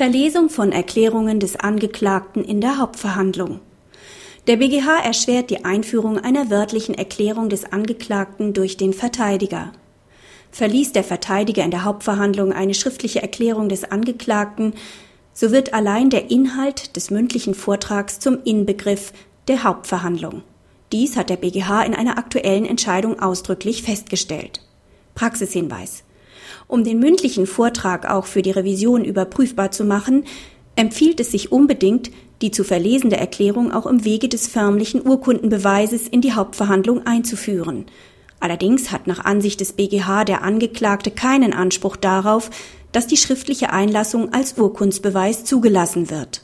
Verlesung von Erklärungen des Angeklagten in der Hauptverhandlung. Der BGH erschwert die Einführung einer wörtlichen Erklärung des Angeklagten durch den Verteidiger. Verliest der Verteidiger in der Hauptverhandlung eine schriftliche Erklärung des Angeklagten, so wird allein der Inhalt des mündlichen Vortrags zum Inbegriff der Hauptverhandlung. Dies hat der BGH in einer aktuellen Entscheidung ausdrücklich festgestellt. Praxishinweis. Um den mündlichen Vortrag auch für die Revision überprüfbar zu machen, empfiehlt es sich unbedingt, die zu verlesende Erklärung auch im Wege des förmlichen Urkundenbeweises in die Hauptverhandlung einzuführen. Allerdings hat nach Ansicht des BGH der Angeklagte keinen Anspruch darauf, dass die schriftliche Einlassung als Urkundsbeweis zugelassen wird